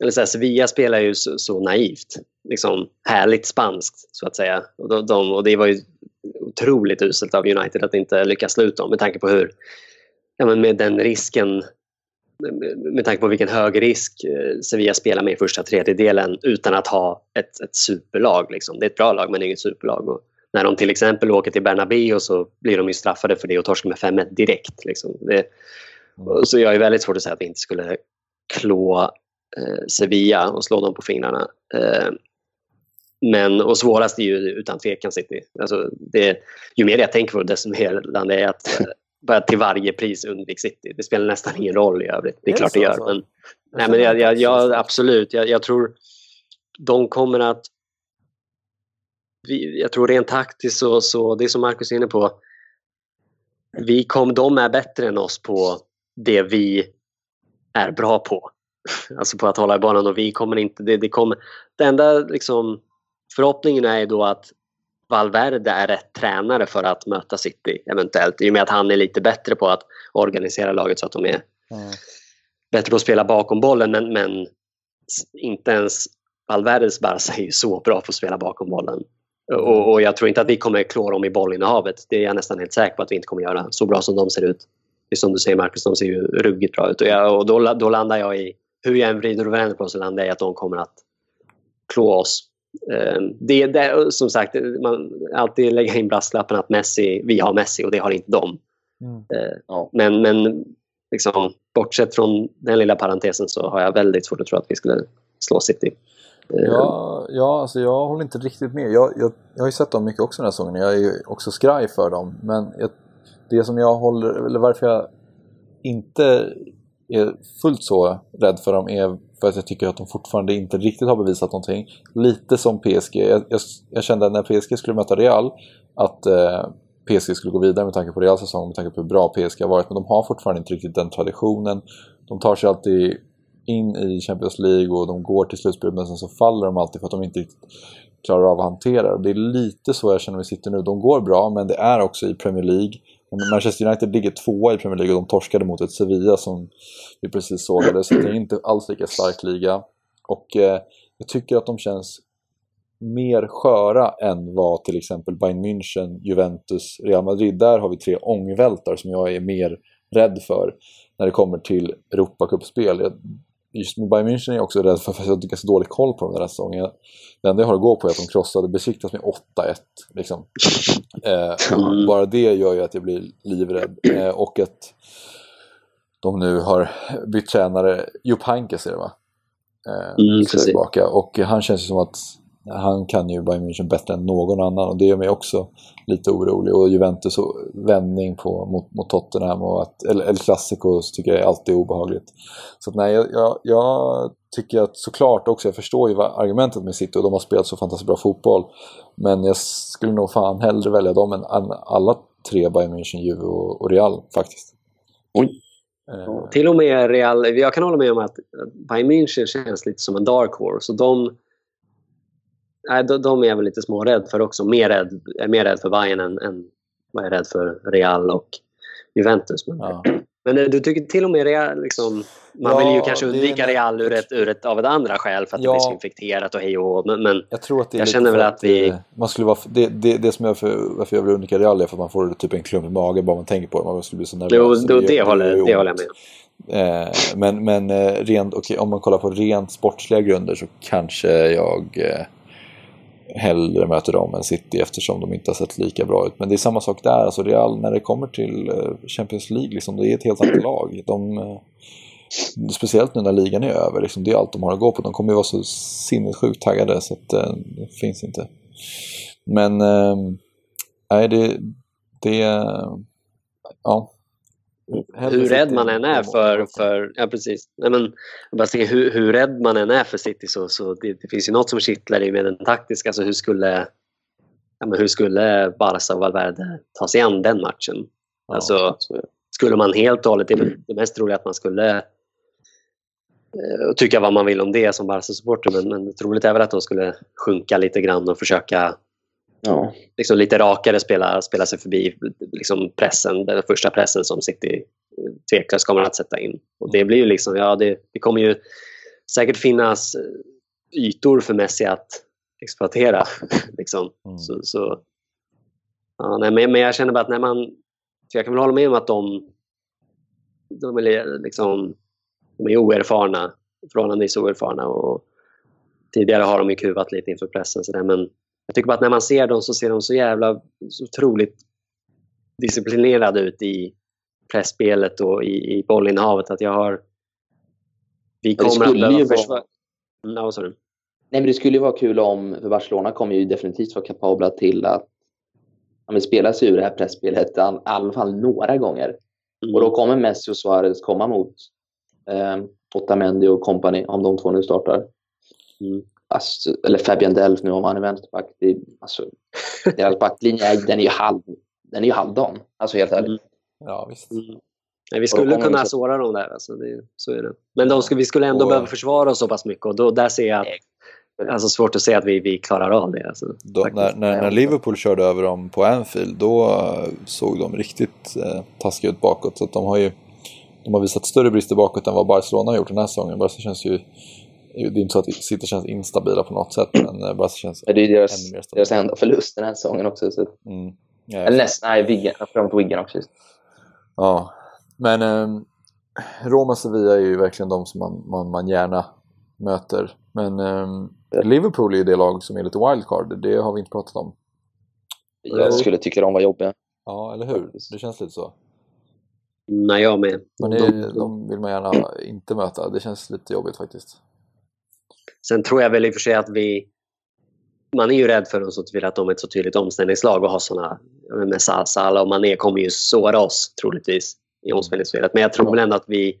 Eller så här, Sevilla spelar ju så, så naivt. Liksom härligt spanskt så att säga. Och, de, de, och det var ju otroligt uselt av United att inte lyckas sluta dem med tanke på hur ja, men med den risken med- tanke på vilken hög risk eh, Sevilla spelar med i första tredjedelen utan att ha ett, ett superlag. Liksom. Det är ett bra lag men är inget superlag. Och när de till exempel åker till Bernabéu så blir de ju straffade för det och torskar med 5-1 direkt. Liksom. Det, och så jag är väldigt svårt att säga att vi inte skulle klå eh, Sevilla och slå dem på fingrarna. Eh, men, och svårast är ju utan tvekan City. Alltså det, ju mer jag tänker på det desto mer i att bara till varje pris undvik City. Det spelar nästan ingen roll i övrigt. Det är, Är klart det gör. Men, nej, men jag, jag, jag, absolut, jag, jag tror de kommer att... Vi, jag tror rent taktiskt så, så, det som Marcus är inne på, vi kom, de är bättre än oss på det vi är bra på. Alltså på att hålla i banan och vi kommer inte... Det, det, kommer, det enda liksom, förhoppningen är då att Valverde är rätt tränare för att möta City eventuellt. I och med att han är lite bättre på att organisera laget så att de är Mm. bättre på att spela bakom bollen men, men inte ens Valverdes Barca är ju så bra på att spela bakom bollen. Och, och jag tror inte att vi kommer klå dem i bollinnehavet. Det är jag nästan helt säker på att vi inte kommer göra. Så bra som de ser ut. Det är som du säger Marcus, de ser ju ruggigt bra ut. Och, jag, och då, då landar jag i, hur jag än vrider och vänder på så landar jag i att de kommer att klå oss. Eh, Det, det, som sagt, man alltid lägga in brasklappen att Messi, vi har Messi och det har inte de. Mm. Eh, Ja. Men, men liksom, bortsett från den lilla parentesen så har jag väldigt svårt att tro att vi skulle slå City. Eh, Ja, ja alltså jag håller inte riktigt med. Jag, jag, jag har ju sett dem mycket också den här säsongen. Jag är ju också skraj för dem. Men jag, det som jag håller, eller varför jag inte är fullt så rädd för dem är för att jag tycker att de fortfarande inte riktigt har bevisat någonting. Lite som PSG. Jag, jag, jag kände när PSG skulle möta Real att eh, PSG skulle gå vidare med tanke på Reals säsong, med tanke på hur bra PSG har varit. Men de har fortfarande inte riktigt den traditionen. De tar sig alltid in i Champions League och de går till slutspel men sen så faller de alltid för att de inte riktigt klarar av att hantera det. Det är lite så jag känner mig sitter nu. De går bra men det är också i Premier League. Men Manchester United ligger tvåa i Premier League och de torskade mot ett Sevilla som vi precis sågade. Så det är inte alls lika stark liga. Och eh, jag tycker att de känns mer sköra än vad till exempel Bayern München, Juventus, Real Madrid. Där har vi tre ångvältar som jag är mer rädd för när det kommer till Europacupspel. Just med Bayern München är jag också rädd för, för att jag har så dålig koll på dem den här säsongen. Det enda jag har att gå på är att de krossade Besiktas med 8-1. Liksom. Eh, bara det gör ju att jag blir livrädd. Eh, och att de nu har bytt tränare. Jupp Heynckes är det va? Eh, Mm, tillbaka. Och han känns ju som att han kan ju Bayern München bättre än någon annan och det gör mig också lite orolig. Och Juventus vändning på, mot, mot Tottenham och att El, El Clasico tycker jag är alltid obehagligt. Så att nej, jag, jag, jag tycker att såklart också, jag förstår ju argumentet med City och de har spelat så fantastiskt bra fotboll. Men jag skulle nog fan hellre välja dem än än alla tre Bayern München, Juve och, och Real faktiskt. Oj. Eh, Till och med Real, jag kan hålla med om att Bayern München känns lite som en dark horse. Och de, nej, de, de är jag väl lite smårädd för också. Mer rädd, jag är mer rädd för Bayern än, än vad jag är rädd för Real och Juventus. Men, ja. men eh, du tycker till och med Real, liksom, man Ja, vill ju kanske det undvika en- Real ur ett, ur ett, av ett andra skäl för att Ja. det blir så infekterat och hej och men, men Jag tror att det är Jag känner väl att vi- Man skulle vara, det, det, det som jag för, varför jag vill undvika Real är för att man får typ en klump i magen bara man tänker på det. Man skulle bli så nervös. jo, det, det, gör- håller, det håller jag med. Eh, men men eh, rent, okej, om man kollar på rent sportsliga grunder så kanske jag eh, hellre möter dem än City eftersom de inte har sett lika bra ut. Men det är samma sak där. Alltså Real, när det kommer till eh, Champions League, liksom, det är ett helt annat lag. De, eh, speciellt nu när ligan är över, liksom, det är allt de har att gå på. De kommer ju vara så sinnessjukt taggade så att eh, det finns inte. Men nej äh, det, det ja. Hellre hur rädd man än är för... för ja, precis. Nej, men, bara tänker, hur, hur rädd man än är för City så, så det, det finns ju något som kittlar i med den taktiska. Alltså, hur, skulle, ja, men hur skulle Barca och Valverde ta sig an den matchen? Ja. Alltså, skulle man helt och hållet... Det är mest troliga att man skulle eh, tycka vad man vill om det som Barca-supporter men, men troligt är väl att de skulle sjunka lite grann och försöka Ja. liksom lite rakare spela, spela sig förbi liksom pressen, den första pressen som City eh, tveklöst kommer att sätta in. Och det blir ju liksom, ja det, det kommer ju säkert finnas eh, ytor för Messi att exploatera. liksom. Mm. Så, så, ja, nej, men, men jag känner bara att när man, så jag kan väl hålla med om att de, de är liksom, de är oerfarna, förhållandevis oerfarna och tidigare har de ju kuvat lite inför pressen så där, men jag tycker bara att när man ser dem så ser de så jävla så otroligt disciplinerade ut i pressspelet och i, i bollinnehavet att jag har... Vi kommer att behöva försvara... Mm, sa du? Nej, men det skulle ju vara kul om, för Barcelona kommer ju definitivt vara kapabla till att ja, spela sig ur det här pressspelet i all- i alla fall några gånger. Mm. Och då kommer Messi och Suarez komma mot eh, Otamendi och company om de två nu startar. Mm. Alltså, eller Fabian Delf nu om han är vänsterback. Det, alltså, deras backlinje är, den är ju halv, den är ju halvdan. Alltså helt ärligt. Mm. Ja, visst. Mm. Nej, vi skulle kunna vi- såra dem där. Alltså det, så är det. Men de skulle, vi skulle ändå Och- behöva försvara oss så pass mycket och då, där ser jag att, alltså svårt att se att vi, vi klarar av det. Alltså, Då, när, när, när Liverpool körde över dem på Anfield då eh, såg de riktigt eh, taskiga ut bakåt. Så att de har ju de har visat större brister bakåt än vad Barcelona har gjort den här säsongen. Barca känns ju, det är inte så att City känns instabila på något sätt, men eh, Barca känns Det är ju ännu deras, mer stabila. deras enda förlust den här säsongen också. Så. Mm. Ja, Eller nästan, nej, tror mot Wiggen också. Just. Ja, men eh, Roma och Sevilla är ju verkligen de som man, man, man gärna möter. Men eh, Liverpool är ju det lag som är lite wildcard, det har vi inte pratat om. Jag skulle tycka de var jobbiga. Ja, eller hur? Det känns lite så. Nej, jag med. Men De- det, de vill man gärna inte möta, det känns lite jobbigt faktiskt. Sen tror jag väl i och för sig att vi... Man är ju rädd för dem så till att de är ett så tydligt omställningslag och har såna... Med Sa- Salah och Mané kommer ju såra oss troligtvis i omställningsspelet. Men jag tror väl ändå att vi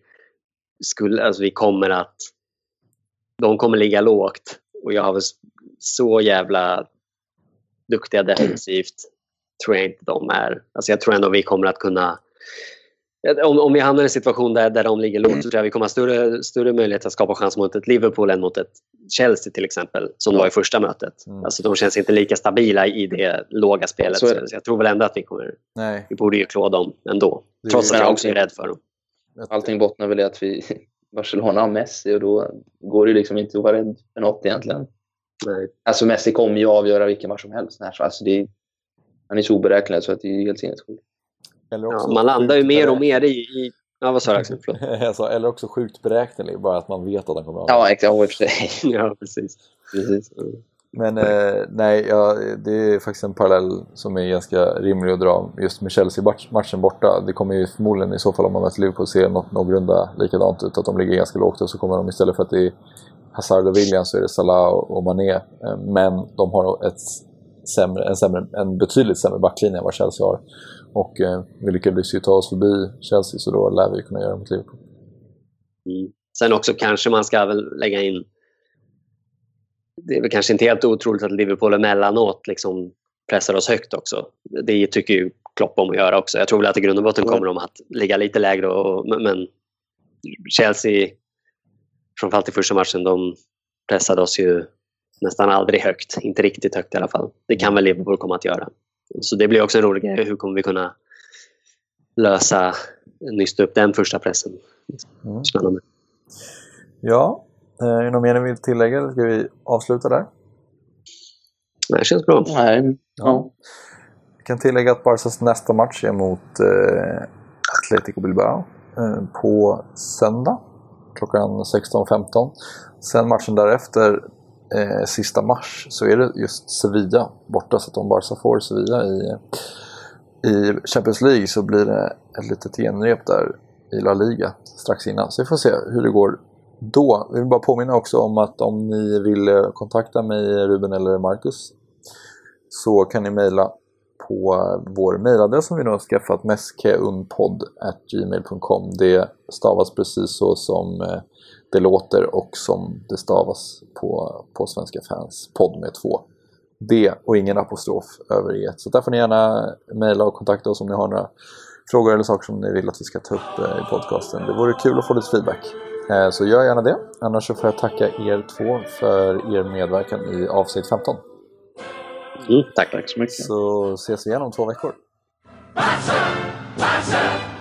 skulle... Alltså vi kommer att... De kommer ligga lågt och jag har väl så jävla duktiga defensivt tror jag inte de är. Alltså jag tror ändå vi kommer att kunna om, om vi hamnar i en situation där, där de ligger lågt så tror jag vi kommer ha större, större möjlighet att skapa chans mot ett Liverpool än mot ett Chelsea till exempel, som det var i första mötet. Mm. Alltså, de känns inte lika stabila i det låga spelet. Så Så är det. jag tror väl ändå att vi kommer... Nej, Vi borde ju klå dem ändå. Trots att jag också är rädd för dem. Allting bottnar väl i att vi Barcelona har Messi och då går det liksom inte att vara rädd för något egentligen. Nej. Alltså Messi kommer ju avgöra vilken match som helst. Alltså det är, han är så oberäknelig så att det är helt sinnessjukt. Ja, man landar ju mer och mer i... i ja, vad sa du Axel? Förlåt. eller också sjukt beräknelig, bara att man vet att han kommer att. Ja, exakt. ja, precis. precis. Men eh, nej, ja, det är faktiskt en parallell som är ganska rimlig att dra just med Chelsea-matchen borta. Det kommer ju förmodligen i så fall om man möter Liverpool se något någorlunda likadant ut, att de ligger ganska lågt och så kommer de istället för att det är Hazard och William så är det Salah och Mané. Eh, men de har ett sämre, en, sämre, en betydligt sämre backlinje än vad Chelsea har. Och eh, vi lyckades ju ta oss förbi Chelsea så då lär vi kunna göra mot Liverpool. Mm. Sen också kanske man ska väl lägga in det är väl kanske inte helt otroligt att Liverpool emellanåt liksom pressar oss högt också. Det tycker ju Klopp om att göra också. Jag tror väl att i grund och botten kommer de att ligga lite lägre. Och, men Chelsea, framförallt i första matchen, de pressade oss ju nästan aldrig högt. Inte riktigt högt i alla fall. Det kan väl Liverpool komma att göra. Så det blir också en rolig grej. Hur kommer vi kunna lösa, nysta upp den första pressen? Mm. Spännande. Ja, Eh, är det något mer ni vill tillägga eller ska vi avsluta där? Nej, det känns bra. Nej. Ja. Jag kan tillägga att Barcas nästa match är mot eh, Atletico Bilbao eh, på söndag klockan 16.15. Sen matchen därefter, eh, sista mars, så är det just Sevilla borta. Så att om Barca får Sevilla i, i Champions League så blir det ett litet genrep där i La Liga strax innan. Så vi får se hur det går då. Jag vill bara påminna också om att om ni vill eh, kontakta mig, Ruben eller Marcus så kan ni mejla på vår mejladress som vi nu har skaffat, meskeunpodd.gmail.com. Det stavas precis så som eh, det låter och som det stavas på, på Svenska fans podd med två D och ingen apostrof över E. Så där får ni gärna mejla och kontakta oss om ni har några frågor eller saker som ni vill att vi ska ta upp eh, i podcasten. Det vore kul att få lite feedback. Eh, så gör gärna det. Annars så får jag tacka er två för er medverkan i avsnitt 15. Mm, tack. tack så mycket. Så ses vi igen om två veckor. Passa, passa.